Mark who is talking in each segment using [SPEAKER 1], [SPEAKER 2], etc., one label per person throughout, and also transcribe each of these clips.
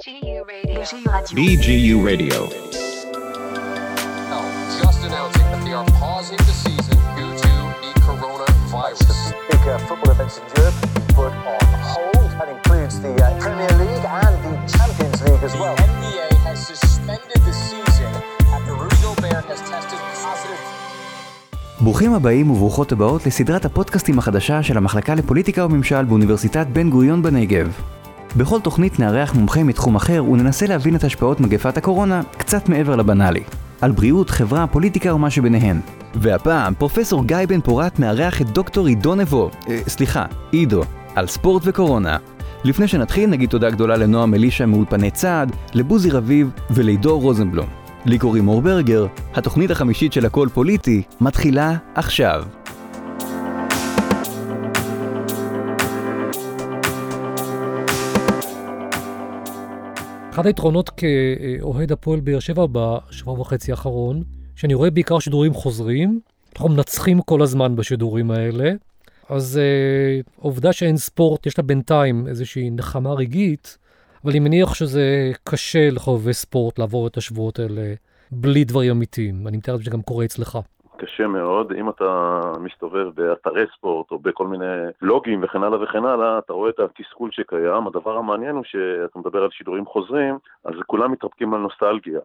[SPEAKER 1] BGU Radio.
[SPEAKER 2] BGU Radio.
[SPEAKER 3] Now, just announcing that they are pausing the season due to the coronavirus.
[SPEAKER 4] Big uh, football events in Europe put on hold. That includes the uh, Premier League and the Champions League as
[SPEAKER 3] The
[SPEAKER 4] well.
[SPEAKER 3] NBA has suspended the season after Rudy Gobert has tested positive
[SPEAKER 5] ברוכים הבאים וברוכות הבאות לסדרת הפודקאסטים החדשה של המחלקה לפוליטיקה וממשל באוניברסיטת בן גוריון בנגב. בכל תוכנית נארח מומחה מתחום אחר וננסה להבין את השפעות מגפת הקורונה קצת מעבר לבנאלי. על בריאות, חברה, פוליטיקה ומה שביניהן. והפעם פרופסור גיא בן פורת מארח את דוקטור עידו נבו, אה, סליחה, עידו, על ספורט וקורונה. לפני שנתחיל נגיד תודה גדולה לנועם אלישע מאולפני צעד, לבוזי רביב ולעידו רוזנבלום. לי קוראים אור ברגר, התוכנית החמישית של הכל פוליטי מתחילה עכשיו.
[SPEAKER 6] אחד היתרונות כאוהד הפועל באר שבע בשבוע וחצי האחרון, שאני רואה בעיקר שידורים חוזרים, אנחנו מנצחים כל הזמן בשידורים האלה, אז אה, עובדה שאין ספורט, יש לה בינתיים איזושהי נחמה רגעית, אבל אני מניח שזה קשה לחובבי ספורט לעבור את השבועות האלה בלי דברים אמיתיים. אני מתאר שזה גם קורה אצלך.
[SPEAKER 7] קשה מאוד, אם אתה מסתובב באתרי ספורט או בכל מיני לוגים וכן הלאה וכן הלאה, אתה רואה את התסכול שקיים. הדבר המעניין הוא שאתה מדבר על שידורים חוזרים, אז כולם מתרפקים על נוסטלגיה.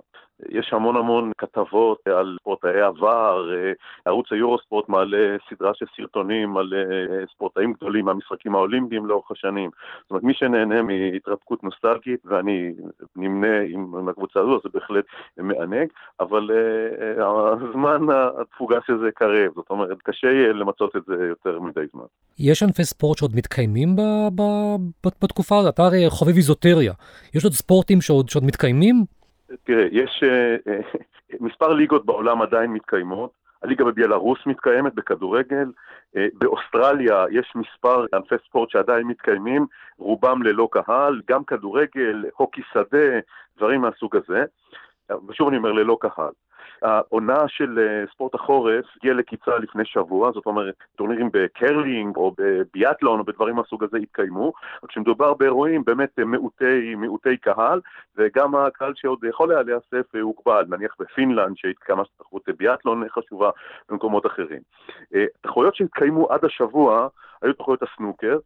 [SPEAKER 7] יש המון המון כתבות על ספורטאי עבר, ערוץ היורוספורט מעלה סדרה של סרטונים על אה, ספורטאים גדולים מהמשחקים האולימפיים לאורך השנים. זאת אומרת, מי שנהנה מהתרפקות נוסטלגית, ואני נמנה עם הקבוצה הזו, זה בהחלט מענג, אבל uh, הזמן התפוגה של זה קרב, זאת אומרת, קשה יהיה למצות את זה יותר מדי זמן.
[SPEAKER 6] יש ענפי ספורט שעוד מתקיימים ב, ב, ב, בתקופה הזאת? אתה הרי חובב איזוטריה. יש עוד ספורטים שעוד, שעוד מתקיימים?
[SPEAKER 7] תראה, יש uh, uh, מספר ליגות בעולם עדיין מתקיימות. הליגה בביאלרוס מתקיימת בכדורגל, באוסטרליה יש מספר ענפי ספורט שעדיין מתקיימים, רובם ללא קהל, גם כדורגל, הוקי שדה, דברים מהסוג הזה, ושוב אני אומר ללא קהל. העונה של ספורט החורף הגיעה לקיצה לפני שבוע, זאת אומרת, טורנירים בקרלינג או בביאטלון או בדברים מהסוג הזה התקיימו, רק כשמדובר באירועים באמת מעוטי, מעוטי קהל, וגם הקהל שעוד יכול היה להיאסף הוגבל, נניח בפינלנד שהתקיימה תחרות ביאטלון חשובה במקומות אחרים. תחרויות שהתקיימו עד השבוע היו תחרויות הסנוקר,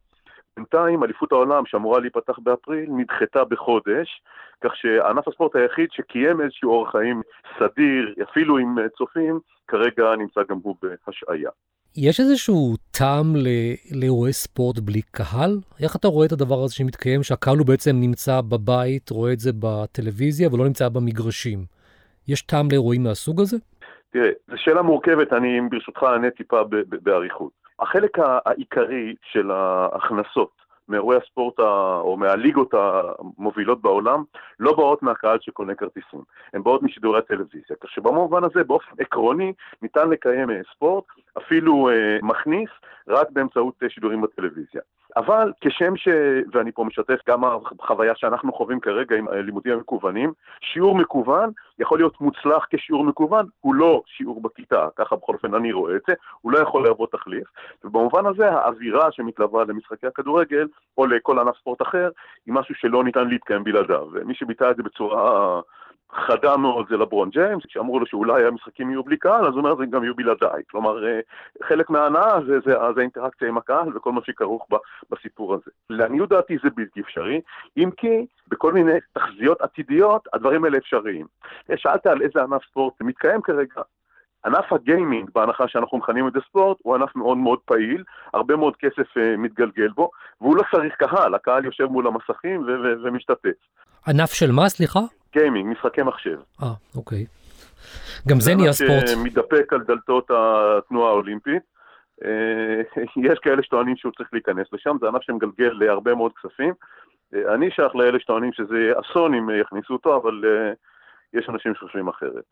[SPEAKER 7] בינתיים אליפות העולם שאמורה להיפתח באפריל נדחתה בחודש, כך שענף הספורט היחיד שקיים איזשהו אורח חיים סדיר, אפילו עם צופים, כרגע נמצא גם הוא בהשעיה.
[SPEAKER 6] יש איזשהו טעם לאירועי ספורט בלי קהל? איך אתה רואה את הדבר הזה שמתקיים, שהקהל הוא בעצם נמצא בבית, רואה את זה בטלוויזיה ולא נמצא במגרשים? יש טעם לאירועים מהסוג הזה?
[SPEAKER 7] תראה, זו שאלה מורכבת, אני ברשותך אענה טיפה באריכות. החלק העיקרי של ההכנסות מאירועי הספורט או מהליגות המובילות בעולם לא באות מהקהל שקונה כרטיסים, הן באות משידורי הטלוויזיה. כך שבמובן הזה באופן עקרוני ניתן לקיים ספורט, אפילו אה, מכניס, רק באמצעות שידורים בטלוויזיה. אבל כשם ש... ואני פה משתף גם החוויה שאנחנו חווים כרגע עם לימודים המקוונים, שיעור מקוון יכול להיות מוצלח כשיעור מקוון, הוא לא שיעור בכיתה, ככה בכל אופן אני רואה את זה, הוא לא יכול להוות תחליף, ובמובן הזה האווירה שמתלווה למשחקי הכדורגל, או לכל ענף ספורט אחר, היא משהו שלא ניתן להתקיים בלעדיו. ומי שביטא את זה בצורה חדה מאוד זה לברון ג'יימס, כשאמרו לו שאולי המשחקים יהיו בלי קהל, אז הוא אומר, זה גם יהיו בלעדיי. כלומר, חלק מההנאה זה, זה, זה האינטראקציה עם הקהל וכל מה שכרוך בסיפור הזה. לעניות דעתי זה בלתי אפשרי, אם כי בכל מיני תחזיות עתידיות, הדברים האלה אפשריים. שאלת על איזה ענף ספורט מתקיים כרגע. ענף הגיימינג, בהנחה שאנחנו מכנים את זה ספורט, הוא ענף מאוד מאוד פעיל, הרבה מאוד כסף uh, מתגלגל בו, והוא לא צריך קהל, הקהל יושב מול המסכים ומשתתף.
[SPEAKER 6] ענף של מה, סליחה?
[SPEAKER 7] גיימינג, משחקי מחשב.
[SPEAKER 6] אה, אוקיי. גם זה נהיה ספורט.
[SPEAKER 7] זה מתדפק על דלתות התנועה האולימפית. יש כאלה שטוענים שהוא צריך להיכנס לשם, זה ענף שמגלגל להרבה מאוד כספים. אני שייך לאלה שטוענים שזה אסון אם יכניסו אותו, אבל יש אנשים שחושבים אחרת.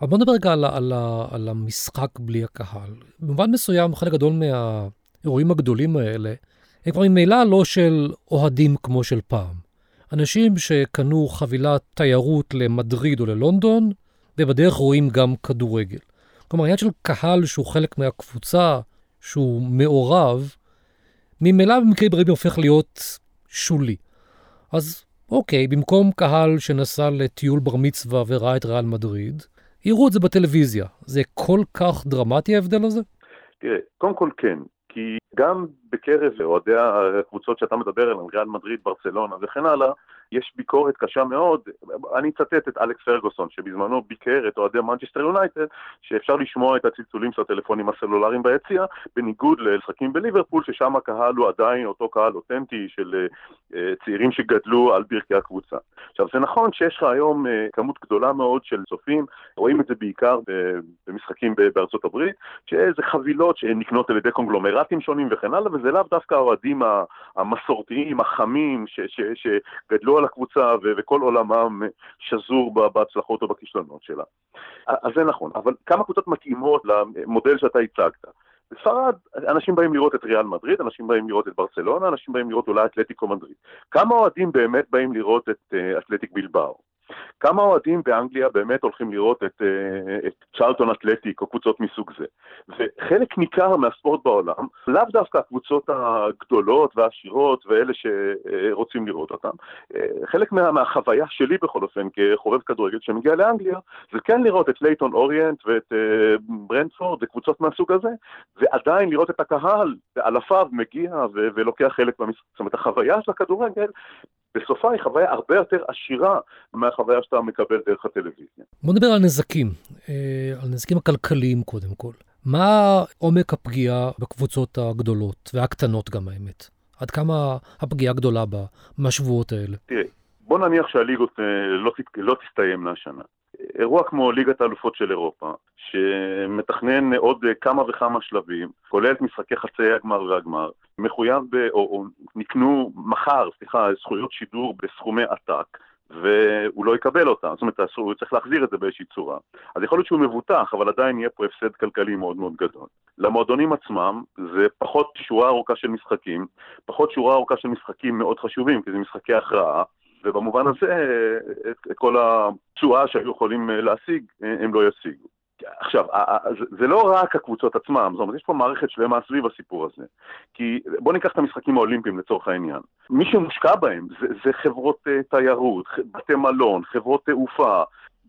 [SPEAKER 6] אבל בוא נדבר רגע על, על, על המשחק בלי הקהל. במובן מסוים, חלק גדול מהאירועים הגדולים האלה, הם כבר ממילא לא של אוהדים כמו של פעם. אנשים שקנו חבילת תיירות למדריד או ללונדון, ובדרך רואים גם כדורגל. כלומר, העניין של קהל שהוא חלק מהקבוצה, שהוא מעורב, ממילא במקרים רבים הופך להיות שולי. אז אוקיי, במקום קהל שנסע לטיול בר מצווה וראה את ריאל מדריד, יראו את זה בטלוויזיה. זה כל כך דרמטי ההבדל הזה?
[SPEAKER 7] תראה, קודם כל כן, גם בקרב אוהדי הקבוצות שאתה מדבר עליהן, ריאל מדריד, ברצלונה וכן הלאה, יש ביקורת קשה מאוד, אני אצטט את אלכס פרגוסון, שבזמנו ביקר את אוהדי מנצ'סטר יונייטד, שאפשר לשמוע את הצלצולים של הטלפונים הסלולריים ביציע, בניגוד למשחקים בליברפול, ששם הקהל הוא עדיין אותו קהל אותנטי של uh, צעירים שגדלו על ברכי הקבוצה. עכשיו, זה נכון שיש לך היום uh, כמות גדולה מאוד של צופים, רואים את זה בעיקר במשחקים בארצות הברית, שזה חבילות שנקנות על ידי קונגלומרטים שונים וכן הלאה, וזה לאו דווקא האוהדים המסורתיים, החמים, שגדלו על הקבוצה וכל עולמם שזור בהצלחות או בכישלונות שלה. אז זה נכון, אבל כמה קבוצות מתאימות למודל שאתה הצגת. בספרד אנשים באים לראות את ריאל מדריד, אנשים באים לראות את ברצלונה, אנשים באים לראות אולי אתלטיקו מדריד. כמה אוהדים באמת באים לראות את uh, אתלטיק בלבאו? כמה אוהדים באנגליה באמת הולכים לראות את, אה, את צ'רלטון אתלטיק או קבוצות מסוג זה? וחלק ניכר מהספורט בעולם, לאו דווקא הקבוצות הגדולות והעשירות ואלה שרוצים לראות אותן, אה, חלק מה, מהחוויה שלי בכל אופן כחובב כדורגל שמגיע לאנגליה, זה כן לראות את לייטון אוריינט ואת אה, ברנדפורד וקבוצות מהסוג הזה, ועדיין לראות את הקהל באלפיו מגיע ולוקח חלק במשחק. זאת אומרת, החוויה של הכדורגל בסופה היא חוויה הרבה יותר עשירה מהחוויה שאתה מקבל דרך הטלוויזיה.
[SPEAKER 6] בוא נדבר על נזקים, אה, על נזקים הכלכליים קודם כל. מה עומק הפגיעה בקבוצות הגדולות והקטנות גם האמת? עד כמה הפגיעה גדולה מהשבועות האלה?
[SPEAKER 7] תראה, בוא נניח שהליגות אה, לא, לא תסתיימנה השנה. אירוע כמו ליגת האלופות של אירופה, שמתכנן עוד כמה וכמה שלבים, כולל את משחקי חצי הגמר והגמר, מחויב, ב, או, או נקנו מחר, סליחה, זכויות שידור בסכומי עתק, והוא לא יקבל אותה, זאת אומרת, הוא צריך להחזיר את זה באיזושהי צורה. אז יכול להיות שהוא מבוטח, אבל עדיין יהיה פה הפסד כלכלי מאוד מאוד גדול. למועדונים עצמם זה פחות שורה ארוכה של משחקים, פחות שורה ארוכה של משחקים מאוד חשובים, כי זה משחקי הכרעה, ובמובן הזה את, את כל התשואה שהיו יכולים להשיג, הם לא ישיגו. עכשיו, זה לא רק הקבוצות עצמם, זאת אומרת, יש פה מערכת שלמה סביב הסיפור הזה. כי בואו ניקח את המשחקים האולימפיים לצורך העניין. מי שמושקע בהם זה, זה חברות uh, תיירות, בתי מלון, חברות תעופה,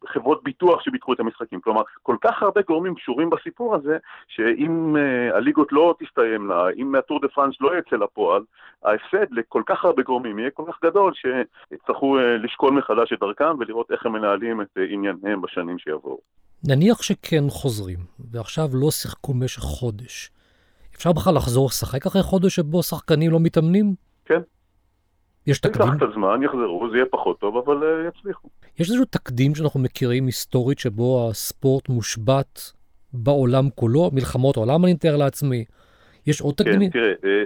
[SPEAKER 7] חברות ביטוח שביטחו את המשחקים. כלומר, כל כך הרבה גורמים קשורים בסיפור הזה, שאם uh, הליגות לא תסתיימנה, אם הטור דה פרנס לא יצא לפועל, ההפסד לכל כך הרבה גורמים יהיה כל כך גדול, שיצטרכו uh, לשקול מחדש את דרכם ולראות איך הם מנהלים את uh, ענייניהם בשנים שיבואו.
[SPEAKER 6] נניח שכן חוזרים, ועכשיו לא שיחקו במשך חודש. אפשר בכלל לחזור לשחק אחרי חודש שבו שחקנים לא מתאמנים?
[SPEAKER 7] כן.
[SPEAKER 6] יש תקדים?
[SPEAKER 7] ייקח את הזמן, יחזרו, זה יהיה פחות טוב, אבל uh, יצליחו.
[SPEAKER 6] יש איזשהו תקדים שאנחנו מכירים היסטורית שבו הספורט מושבת בעולם כולו? מלחמות עולם אני מתאר לעצמי. יש עוד תקדימים?
[SPEAKER 7] כן, תראה, אה,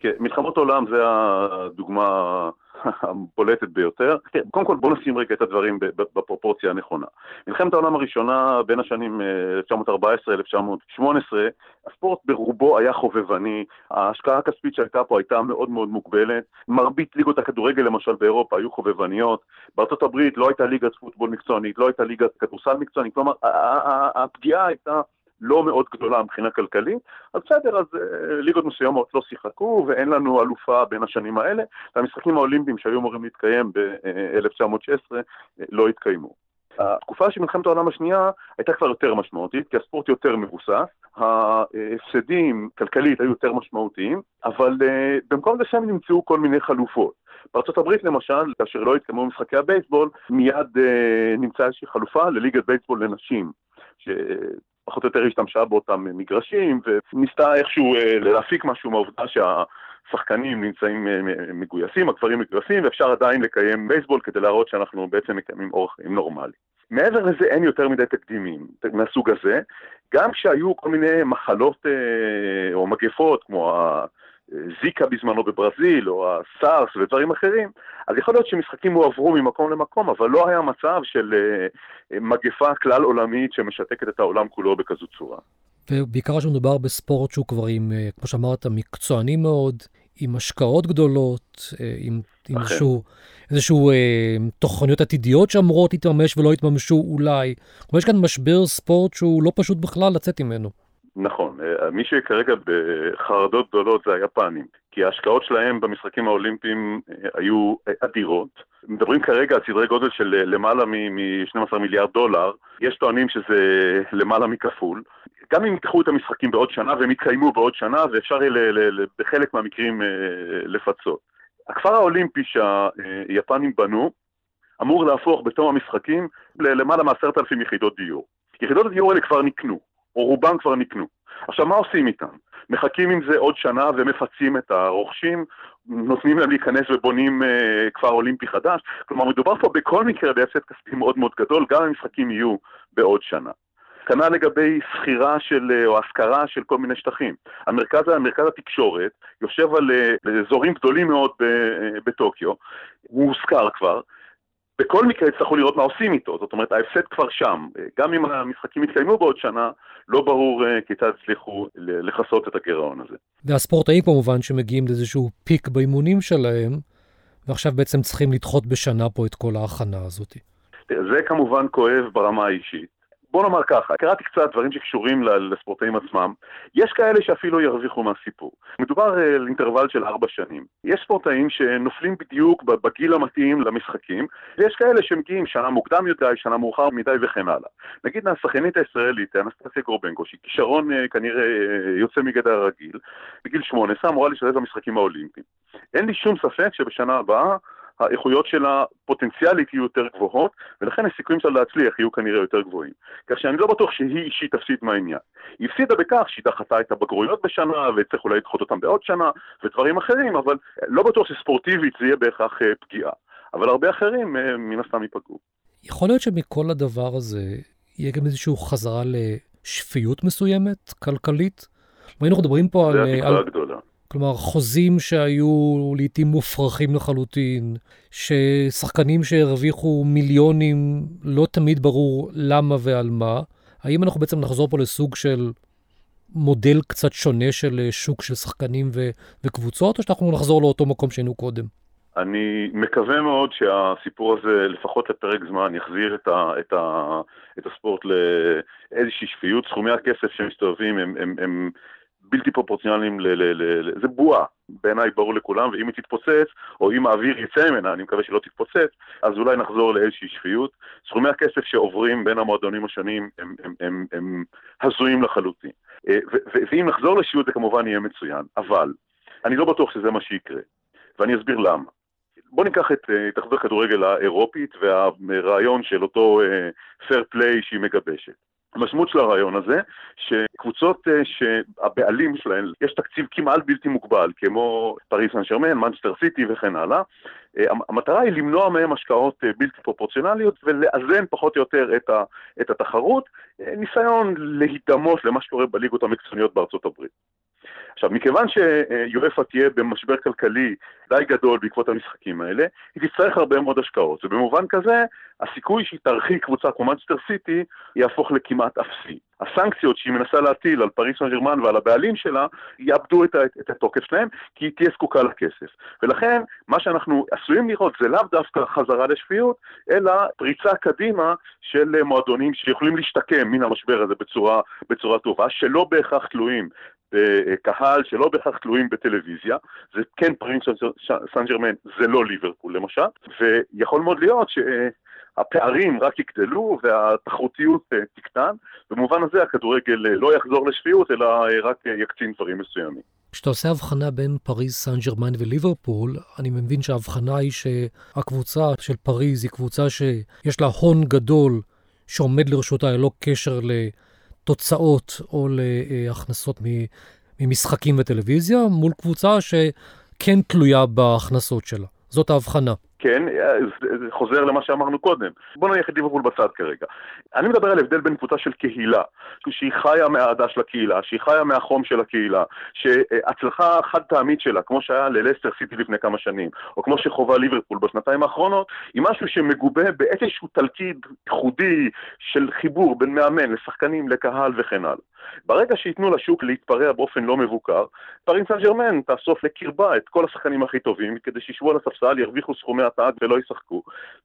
[SPEAKER 7] כן, מלחמות עולם זה הדוגמה הבולטת ביותר. כן, קודם כל בוא נשים רגע את הדברים בפרופורציה הנכונה. מלחמת העולם הראשונה בין השנים 1914-1918, אה, הספורט ברובו היה חובבני, ההשקעה הכספית שהייתה פה הייתה מאוד מאוד מוגבלת, מרבית ליגות הכדורגל למשל באירופה היו חובבניות, בארצות הברית לא הייתה ליגת פוטבול מקצוענית, לא הייתה ליגת כדורסל מקצוענית, כלומר הפגיעה הייתה לא מאוד גדולה מבחינה כלכלית, אז בסדר, אז אה, ליגות מסוימות לא שיחקו ואין לנו אלופה בין השנים האלה, והמשחקים האולימפיים שהיו אמורים להתקיים ב-1916 אה, לא התקיימו. התקופה של מלחמת העולם השנייה הייתה כבר יותר משמעותית, כי הספורט יותר מבוסס, ההפסדים כלכלית היו יותר משמעותיים, אבל uh, במקום זה שם נמצאו כל מיני חלופות. בארה"ב למשל, כאשר לא התקיימו משחקי הבייסבול, מיד נמצאה איזושהי חלופה לליגת בייסבול לנשים. פחות או יותר השתמשה באותם מגרשים, וניסתה איכשהו אה, להפיק משהו מהעובדה שהשחקנים נמצאים אה, מגויסים, הגברים מגויסים, ואפשר עדיין לקיים בייסבול כדי להראות שאנחנו בעצם מקיימים אורח חיים נורמלי. מעבר לזה אין יותר מדי תקדימים מהסוג הזה, גם כשהיו כל מיני מחלות אה, או מגפות, כמו זיקה בזמנו בברזיל, או הסארס ודברים אחרים, אז יכול להיות שמשחקים הועברו ממקום למקום, אבל לא היה מצב של uh, מגפה כלל עולמית שמשתקת את העולם כולו בכזו צורה.
[SPEAKER 6] ובעיקר שמדובר בספורט שהוא כבר עם, אה, כמו שאמרת, מקצועני מאוד, עם השקעות גדולות, אה, עם, עם איזשהו, איזשהו אה, תוכניות עתידיות שאמורות להתממש ולא יתממשו אולי. כלומר, יש כאן משבר ספורט שהוא לא פשוט בכלל לצאת ממנו.
[SPEAKER 7] נכון, אה, מי שכרגע בחרדות גדולות זה היפנים, כי ההשקעות שלהם במשחקים האולימפיים אה, היו אה, אדירות. מדברים כרגע על סדרי גודל של למעלה מ-12 מיליארד דולר, יש טוענים שזה למעלה מכפול. גם אם ייקחו את המשחקים בעוד שנה והם יתקיימו בעוד שנה ואפשר יהיה בחלק מהמקרים לפצות. הכפר האולימפי שהיפנים בנו אמור להפוך בתום המשחקים מעשרת אלפים יחידות דיור. יחידות הדיור האלה כבר נקנו, או רובם כבר נקנו. עכשיו, מה עושים איתם? מחכים עם זה עוד שנה ומפצים את הרוכשים, נותנים להם להיכנס ובונים uh, כפר אולימפי חדש. כלומר, מדובר פה בכל מקרה בהפסד כספי מאוד מאוד גדול, גם אם המשחקים יהיו בעוד שנה. כנ"ל לגבי שכירה של, אה, או השכרה של כל מיני שטחים. המרכז, מרכז התקשורת יושב על אה, אזורים גדולים מאוד בטוקיו, הוא הושכר כבר, בכל מקרה יצטרכו לראות מה עושים איתו, זאת אומרת ההפסד כבר שם. גם אם המשחקים יתקיימו בעוד שנה, לא ברור אה, כיצד יצליחו לכסות את הגירעון הזה.
[SPEAKER 6] והספורטאים כמובן שמגיעים לאיזשהו פיק באימונים שלהם, ועכשיו בעצם צריכים לדחות בשנה פה את כל ההכנה הזאת.
[SPEAKER 7] זה כמובן כואב ברמה האישית. בוא נאמר ככה, קראתי קצת דברים שקשורים לספורטאים עצמם, יש כאלה שאפילו ירוויחו מהסיפור. מדובר אה, על אינטרוול של ארבע שנים. יש ספורטאים שנופלים בדיוק בגיל המתאים למשחקים, ויש כאלה שמגיעים שנה מוקדם יותר, שנה מאוחר מדי וכן הלאה. נגיד מהשחיינית הישראלית, אנסטסיה גורבנקו, שהיא כישרון אה, כנראה אה, יוצא מגדר הרגיל, בגיל 18 אמורה להשתתף במשחקים האולימפיים. אין לי שום ספק שבשנה הבאה האיכויות שלה פוטנציאלית יהיו יותר גבוהות, ולכן הסיכויים שלה להצליח יהיו כנראה יותר גבוהים. כך שאני לא בטוח שהיא אישית תפסיד מהעניין. היא הפסידה בכך שהיא דחתה את הבגרויות בשנה, וצריך אולי לדחות אותן בעוד שנה, ודברים אחרים, אבל לא בטוח שספורטיבית זה יהיה בהכרח אה, פגיעה. אבל הרבה אחרים אה, מן הסתם ייפגעו.
[SPEAKER 6] יכול להיות שמכל הדבר הזה יהיה גם איזושהי חזרה לשפיות מסוימת, כלכלית? היינו מדברים פה
[SPEAKER 7] על...
[SPEAKER 6] זה
[SPEAKER 7] התקווה על... הגדולה.
[SPEAKER 6] כלומר, חוזים שהיו לעיתים מופרכים לחלוטין, ששחקנים שהרוויחו מיליונים, לא תמיד ברור למה ועל מה. האם אנחנו בעצם נחזור פה לסוג של מודל קצת שונה של אה, שוק של שחקנים ו- וקבוצות, או שאנחנו נחזור לאותו מקום שהיינו קודם?
[SPEAKER 7] אני מקווה מאוד שהסיפור הזה, לפחות לפרק זמן, יחזיר את, ה, את, ה, את הספורט לאיזושהי שפיות. סכומי הכסף שמסתובבים הם, הם, הם בלתי פרופורציונליים, ל, ל, ל, ל, זה בועה, בעיניי ברור לכולם, ואם היא תתפוצץ, או אם האוויר יצא ממנה, אני מקווה שלא תתפוצץ, אז אולי נחזור לאיזושהי שפיות. סכומי הכסף שעוברים בין המועדונים השונים הם, הם, הם, הם הזויים לחלוטין. אה, ואם נחזור לשפיות זה כמובן יהיה מצוין, אבל אני לא בטוח שזה מה שיקרה, ואני אסביר למה. בואו ניקח את אה, התאחדות הכדורגל האירופית והרעיון של אותו fair uh, play שהיא מגבשת. המשמעות של הרעיון הזה, שקבוצות uh, שהבעלים שלהן, יש תקציב כמעט בלתי מוגבל, כמו פריז סן ז'רמן, מנצ'סטר סיטי וכן הלאה, המטרה היא למנוע מהם השקעות uh, בלתי פרופורציונליות ולאזן פחות או יותר את, התחרות, uh, ניסיון להידמות למה שקורה בליגות המקצועניות בארצות הברית. עכשיו, מכיוון שיואפ"א תהיה במשבר כלכלי די גדול בעקבות המשחקים האלה, היא תצטרך הרבה מאוד השקעות, ובמובן כזה, הסיכוי שהיא תרחיק קבוצה כמו מנצ'סטר סיטי יהפוך לכמעט אפסי. הסנקציות שהיא מנסה להטיל על פריס סן ג'רמן ועל הבעלים שלה, יאבדו את, את התוקף שלהם, כי היא תהיה זקוקה לכסף. ולכן, מה שאנחנו עשויים לראות זה לאו דווקא חזרה לשפיות, אלא פריצה קדימה של מועדונים שיכולים להשתקם מן המשבר הזה בצורה, בצורה טובה, שלא בהכרח תלויים בקהל שלא בהכרח תלויים בטלוויזיה, זה כן פרינס סן ג'רמן, זה לא ליברפול למשל, ויכול מאוד להיות שהפערים רק יגדלו והתחרותיות אה, תקטן, במובן הזה הכדורגל אה, לא יחזור לשפיות, אלא אה, רק יקצין דברים מסוימים.
[SPEAKER 6] כשאתה עושה הבחנה בין פריז סן ג'רמן וליברפול, אני מבין שההבחנה היא שהקבוצה של פריז היא קבוצה שיש לה הון גדול שעומד לרשותה ללא קשר ל... תוצאות או להכנסות ממשחקים וטלוויזיה, מול קבוצה שכן תלויה בהכנסות שלה. זאת ההבחנה.
[SPEAKER 7] כן, זה חוזר למה שאמרנו קודם. בוא נניח את ליברפול בצד כרגע. אני מדבר על הבדל בין קבוצה של קהילה, שהיא חיה מהאהדה של הקהילה, שהיא חיה מהחום של הקהילה, שהצלחה חד פעמית שלה, כמו שהיה ללסטר סיטי לפני כמה שנים, או כמו שחובה ליברפול בשנתיים האחרונות, היא משהו שמגובה באיזשהו תלכיד ייחודי של חיבור בין מאמן לשחקנים, לקהל וכן הלאה. ברגע שייתנו לשוק להתפרע באופן לא מבוקר, פריס סן ג'רמן תאסוף לקרבה את כל השחקנים הכי טובים, כדי שישבו על הספסל, ירוויחו סכומי עתק ולא ישחקו,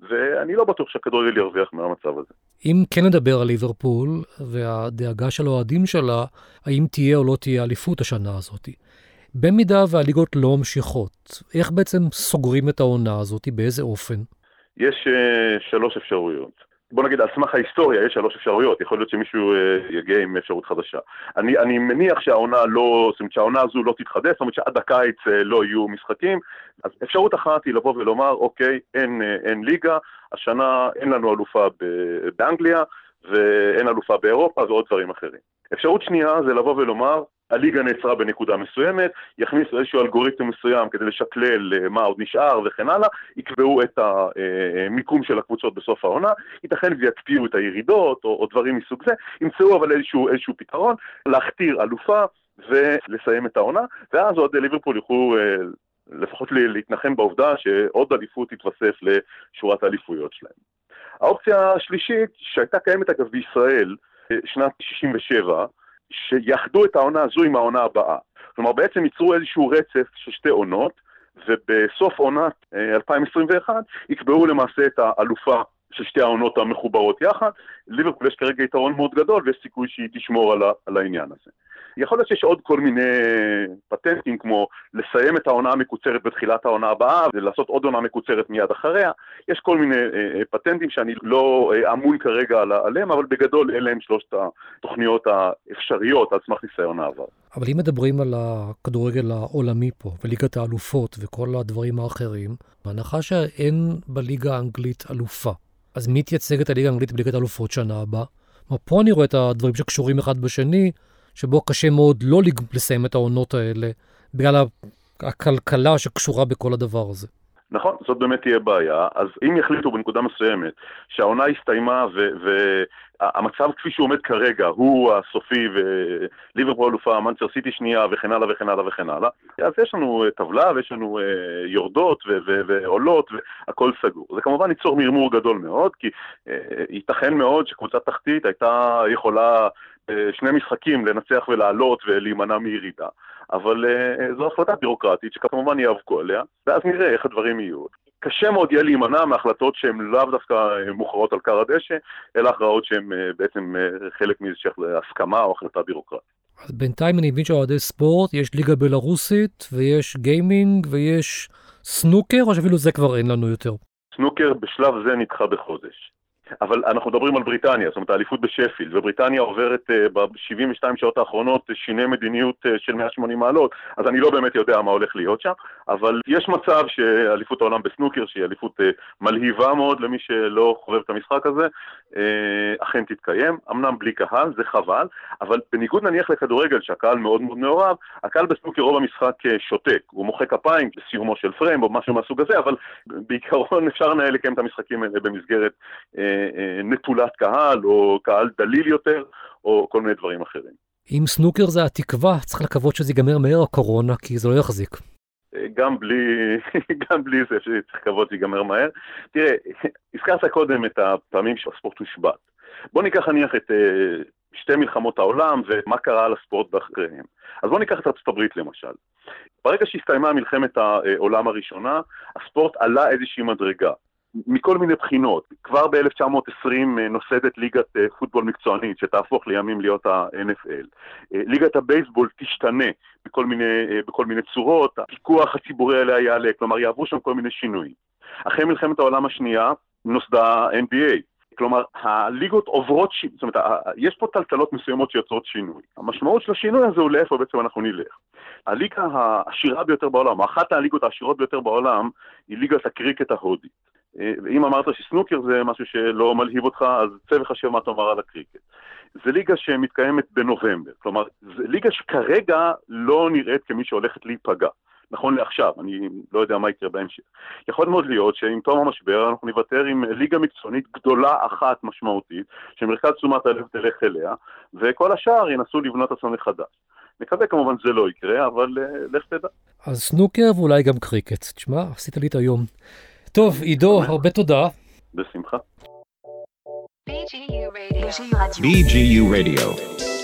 [SPEAKER 7] ואני לא בטוח שהכדורגל ירוויח מהמצב הזה.
[SPEAKER 6] אם כן נדבר על ליברפול והדאגה של האוהדים שלה, האם תהיה או לא תהיה אליפות השנה הזאת. במידה והליגות לא ממשיכות, איך בעצם סוגרים את העונה הזאת, באיזה אופן?
[SPEAKER 7] יש uh, שלוש אפשרויות. בוא נגיד, על סמך ההיסטוריה יש שלוש אפשרויות, יכול להיות שמישהו uh, יגיע עם אפשרות חדשה. אני, אני מניח שהעונה לא, זאת אומרת שהעונה הזו לא תתחדש, זאת אומרת שעד הקיץ uh, לא יהיו משחקים. אז אפשרות אחת היא לבוא ולומר, אוקיי, אין, uh, אין ליגה, השנה אין לנו אלופה באנגליה, ואין אלופה באירופה ועוד דברים אחרים. אפשרות שנייה זה לבוא ולומר, הליגה נעצרה בנקודה מסוימת, יכניסו איזשהו אלגוריתם מסוים כדי לשקלל אה, מה עוד נשאר וכן הלאה, יקבעו את המיקום של הקבוצות בסוף העונה, ייתכן ויקפיאו את הירידות או, או דברים מסוג זה, ימצאו אבל איזשהו, איזשהו פתרון, להכתיר אלופה ולסיים את העונה, ואז עוד ליברפול יוכלו אה, לפחות להתנחם בעובדה שעוד אליפות תתווסף לשורת האליפויות שלהם. האופציה השלישית, שהייתה קיימת אגב בישראל, אה, שנת 67, שיאחדו את העונה הזו עם העונה הבאה. כלומר, בעצם ייצרו איזשהו רצף של שתי עונות, ובסוף עונת 2021 אה, יקבעו למעשה את האלופה של שתי העונות המחוברות יחד. ליברפול יש כרגע יתרון מאוד גדול ויש סיכוי שהיא תשמור על, על העניין הזה. יכול להיות שיש עוד כל מיני פטנטים כמו לסיים את העונה המקוצרת בתחילת העונה הבאה ולעשות עוד עונה מקוצרת מיד אחריה. יש כל מיני אה, אה פטנטים שאני לא אה, אמון כרגע עליהם, אבל בגדול אלה הם שלושת התוכניות האפשריות על סמך ניסיון העבר.
[SPEAKER 6] אבל אם מדברים על הכדורגל העולמי פה, וליגת האלופות וכל הדברים האחרים, בהנחה שאין בליגה האנגלית אלופה, אז מי תייצג את הליגה האנגלית בליגת האלופות שנה הבאה? פה אני רואה את הדברים שקשורים אחד בשני, שבו קשה מאוד לא לסיים את העונות האלה, בגלל הכלכלה שקשורה בכל הדבר הזה.
[SPEAKER 7] נכון, זאת באמת תהיה בעיה. אז אם יחליטו בנקודה מסוימת שהעונה הסתיימה והמצב כפי שהוא עומד כרגע הוא הסופי וליברפול אלופה, מנצ'ר סיטי שנייה וכן הלאה וכן הלאה וכן הלאה, אז יש לנו אה, טבלה ויש לנו אה, יורדות ועולות והכל סגור. זה כמובן ייצור מרמור גדול מאוד, כי אה, ייתכן מאוד שקבוצה תחתית הייתה יכולה שני משחקים לנצח ולעלות ולהימנע מירידה. אבל uh, זו החלטה בירוקרטית שכמובן יאבקו עליה, ואז נראה איך הדברים יהיו. קשה מאוד יהיה להימנע מהחלטות שהן לאו דווקא אה, מוכרעות על כר הדשא, אלא הכרעות שהן בעצם חלק מאיזושהי הסכמה או החלטה בירוקרטית.
[SPEAKER 6] אז בינתיים אני מבין שאוהדי ספורט, יש ליגה בלרוסית, ויש גיימינג, ויש סנוקר, או שאפילו זה כבר אין לנו יותר?
[SPEAKER 7] סנוקר בשלב זה נדחה בחודש. אבל אנחנו מדברים על בריטניה, זאת אומרת האליפות בשפילד, ובריטניה עוברת uh, ב-72 שעות האחרונות שיני מדיניות uh, של 180 מעלות, אז אני לא באמת יודע מה הולך להיות שם, אבל יש מצב שאליפות העולם בסנוקר, שהיא אליפות uh, מלהיבה מאוד למי שלא חובב את המשחק הזה, uh, אכן תתקיים, אמנם בלי קהל, זה חבל, אבל בניגוד נניח לכדורגל שהקהל מאוד מאוד מעורב, הקהל בסנוקר רוב המשחק שותק, הוא מוחא כפיים בסיומו של פריים או משהו מהסוג הזה, אבל בעיקרון אפשר לנהל לקיים את המשחקים האלה במסגרת נטולת קהל, או קהל דליל יותר, או כל מיני דברים אחרים.
[SPEAKER 6] אם סנוקר זה התקווה, צריך לקוות שזה ייגמר מהר הקורונה, כי זה לא יחזיק.
[SPEAKER 7] גם בלי, גם בלי זה שצריך לקוות שיגמר מהר. תראה, הזכרת קודם את הפעמים שהספורט הושבת. בוא ניקח נניח את uh, שתי מלחמות העולם ומה קרה על הספורט באחריהם. אז בוא ניקח את ארצות הברית למשל. ברגע שהסתיימה מלחמת העולם הראשונה, הספורט עלה איזושהי מדרגה. מכל מיני בחינות. כבר ב-1920 אה, נוסדת ליגת אה, פוטבול מקצוענית, שתהפוך לימים להיות ה-NFL. אה, ליגת הבייסבול תשתנה בכל מיני, בכל מיני צורות, הפיקוח הציבורי עליה יעלה, כלומר יעברו שם כל מיני שינויים. אחרי מלחמת העולם השנייה נוסדה NBA. כלומר, הליגות עוברות, ש... זאת אומרת, יש פה טלטלות מסוימות שיוצרות שינוי. המשמעות של השינוי הזה הוא לאיפה בעצם אנחנו נלך. הליגה העשירה ביותר בעולם, אחת הליגות העשירות ביותר בעולם, היא ליגת הקריקט ההודית. ואם אמרת שסנוקר זה משהו שלא מלהיב אותך, אז צא וחשב מה תאמר על הקריקט. זה ליגה שמתקיימת בנובמבר, כלומר, זה ליגה שכרגע לא נראית כמי שהולכת להיפגע. נכון לעכשיו, אני לא יודע מה יקרה בהמשך. יכול מאוד להיות שעם תום המשבר אנחנו נוותר עם ליגה מקצוענית גדולה אחת משמעותית, שמרכז תשומת הלב תלך אליה, וכל השאר ינסו לבנות עצמם מחדש. נקווה כמובן שזה לא יקרה, אבל uh, לך תדע.
[SPEAKER 6] אז סנוקר ואולי גם קריקט. תשמע, עשית לי את היום. טוב, עידו, הרבה תודה.
[SPEAKER 7] בשמחה.
[SPEAKER 2] BGU Radio. BGU Radio.